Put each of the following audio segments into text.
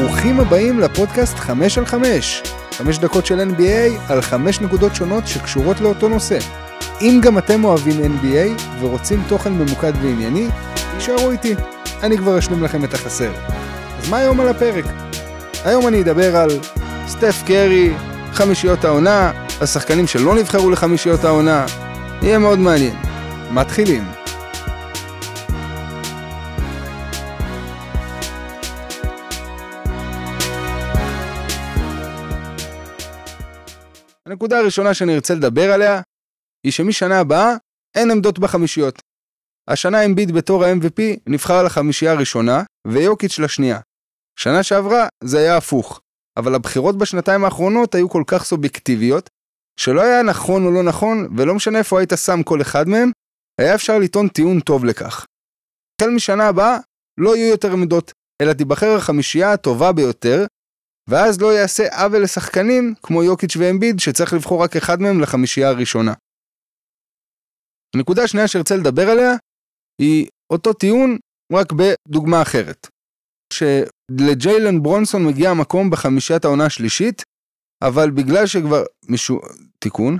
ברוכים הבאים לפודקאסט 5 על 5. 5 דקות של NBA על 5 נקודות שונות שקשורות לאותו נושא. אם גם אתם אוהבים NBA ורוצים תוכן ממוקד וענייני, תישארו איתי, אני כבר אשלים לכם את החסר. אז מה היום על הפרק? היום אני אדבר על סטף קרי, חמישיות העונה, השחקנים שלא נבחרו לחמישיות העונה, יהיה מאוד מעניין. מתחילים. הנקודה הראשונה שאני ארצה לדבר עליה, היא שמשנה הבאה אין עמדות בחמישיות. השנה אמביד בתור ה-MVP נבחר לחמישייה הראשונה, ויוקיץ' לשנייה. שנה שעברה זה היה הפוך, אבל הבחירות בשנתיים האחרונות היו כל כך סובייקטיביות, שלא היה נכון או לא נכון, ולא משנה איפה היית שם כל אחד מהם, היה אפשר לטעון טיעון טוב לכך. החל משנה הבאה לא יהיו יותר עמדות, אלא תיבחר החמישייה הטובה ביותר, ואז לא יעשה עוול לשחקנים כמו יוקיץ' ואמביד שצריך לבחור רק אחד מהם לחמישייה הראשונה. הנקודה השנייה שארצה לדבר עליה היא אותו טיעון רק בדוגמה אחרת. שלג'יילן ברונסון מגיע מקום בחמישיית העונה השלישית, אבל בגלל שכבר מישהו... תיקון.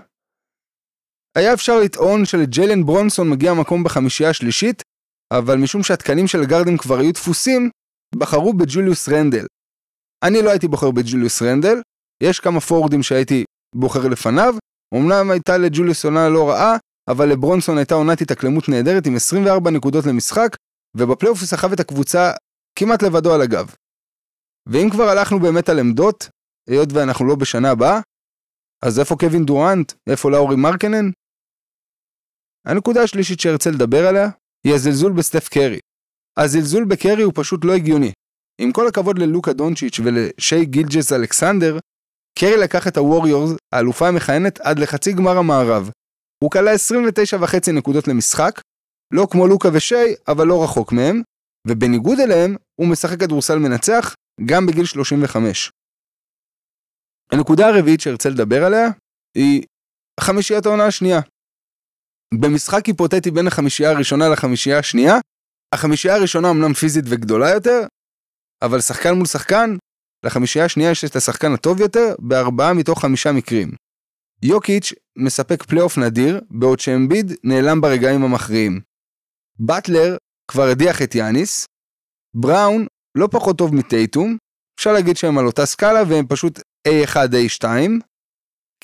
היה אפשר לטעון שלג'יילן ברונסון מגיע מקום בחמישייה השלישית, אבל משום שהתקנים של גרדן כבר היו דפוסים, בחרו בג'וליוס רנדל. אני לא הייתי בוחר בג'וליוס רנדל, יש כמה פורוורדים שהייתי בוחר לפניו, אמנם הייתה לג'וליוס עונה לא רעה, אבל לברונסון הייתה עונת התאקלמות נהדרת עם 24 נקודות למשחק, ובפלייאוף הוא סחב את הקבוצה כמעט לבדו על הגב. ואם כבר הלכנו באמת על עמדות, היות ואנחנו לא בשנה הבאה, אז איפה קווין דורנט? איפה לאורי מרקנן? הנקודה השלישית שארצה לדבר עליה, היא הזלזול בסטף קרי. הזלזול בקרי הוא פשוט לא הגיוני. עם כל הכבוד ללוקה דונצ'יץ' ולשי גילג'ס אלכסנדר, קרי לקח את הווריורס, האלופה המכהנת, עד לחצי גמר המערב. הוא כלה 29.5 נקודות למשחק, לא כמו לוקה ושי, אבל לא רחוק מהם, ובניגוד אליהם, הוא משחק כדורסל מנצח, גם בגיל 35. הנקודה הרביעית שארצה לדבר עליה, היא חמישיית העונה השנייה. במשחק היפותטי בין החמישייה הראשונה לחמישייה השנייה, החמישייה הראשונה אמנם פיזית וגדולה יותר, אבל שחקן מול שחקן, לחמישייה השנייה יש את השחקן הטוב יותר בארבעה מתוך חמישה מקרים. יוקיץ' מספק פלייאוף נדיר, בעוד שאמביד נעלם ברגעים המכריעים. באטלר כבר הדיח את יאניס, בראון לא פחות טוב מטייטום, אפשר להגיד שהם על אותה סקאלה והם פשוט A1, A2,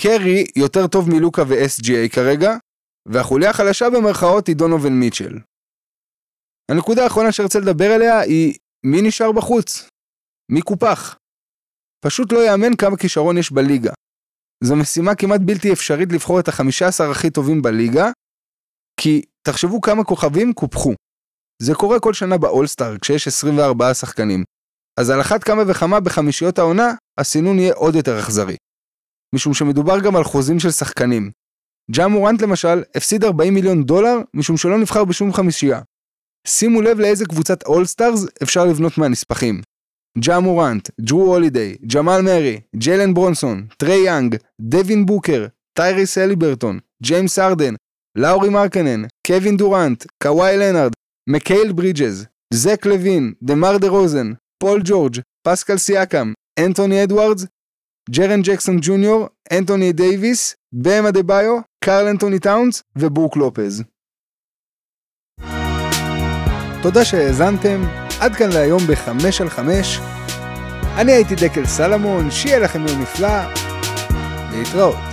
קרי יותר טוב מלוקה ו-SGA כרגע, והחוליה החלשה במרכאות היא דונובל מיטשל. הנקודה האחרונה שרצה לדבר עליה היא מי נשאר בחוץ? מי קופח? פשוט לא יאמן כמה כישרון יש בליגה. זו משימה כמעט בלתי אפשרית לבחור את החמישה עשר הכי טובים בליגה, כי תחשבו כמה כוכבים קופחו. זה קורה כל שנה באולסטאר, כשיש 24 שחקנים. אז על אחת כמה וכמה בחמישיות העונה, הסינון יהיה עוד יותר אכזרי. משום שמדובר גם על חוזים של שחקנים. ג'ה מורנט למשל הפסיד 40 מיליון דולר משום שלא נבחר בשום חמישייה. שימו לב לאיזה קבוצת All-Stars אפשר לבנות מהנספחים. ג'ה מורנט, ג'רו הולידיי, ג'מאל מרי, ג'יילן ברונסון, טריי יאנג, דווין בוקר, טייריס אליברטון, ג'יימס ארדן, לאורי מרקנן, קווין דורנט, קוואי לנארד, מקייל ברידג'ז, זק לוין, דמר דה רוזן, פול ג'ורג', פסקל סיאקאם, אנטוני אדוארדס, ג'רן ג'קסון ג'וניור, אנטוני דייוויס, באם אדבאיו, קרל אנטוני טאונס וברוק לופז. תודה שהאזנתם, עד כאן להיום בחמש על חמש. אני הייתי דקל סלמון, שיהיה לכם יום נפלא, להתראות.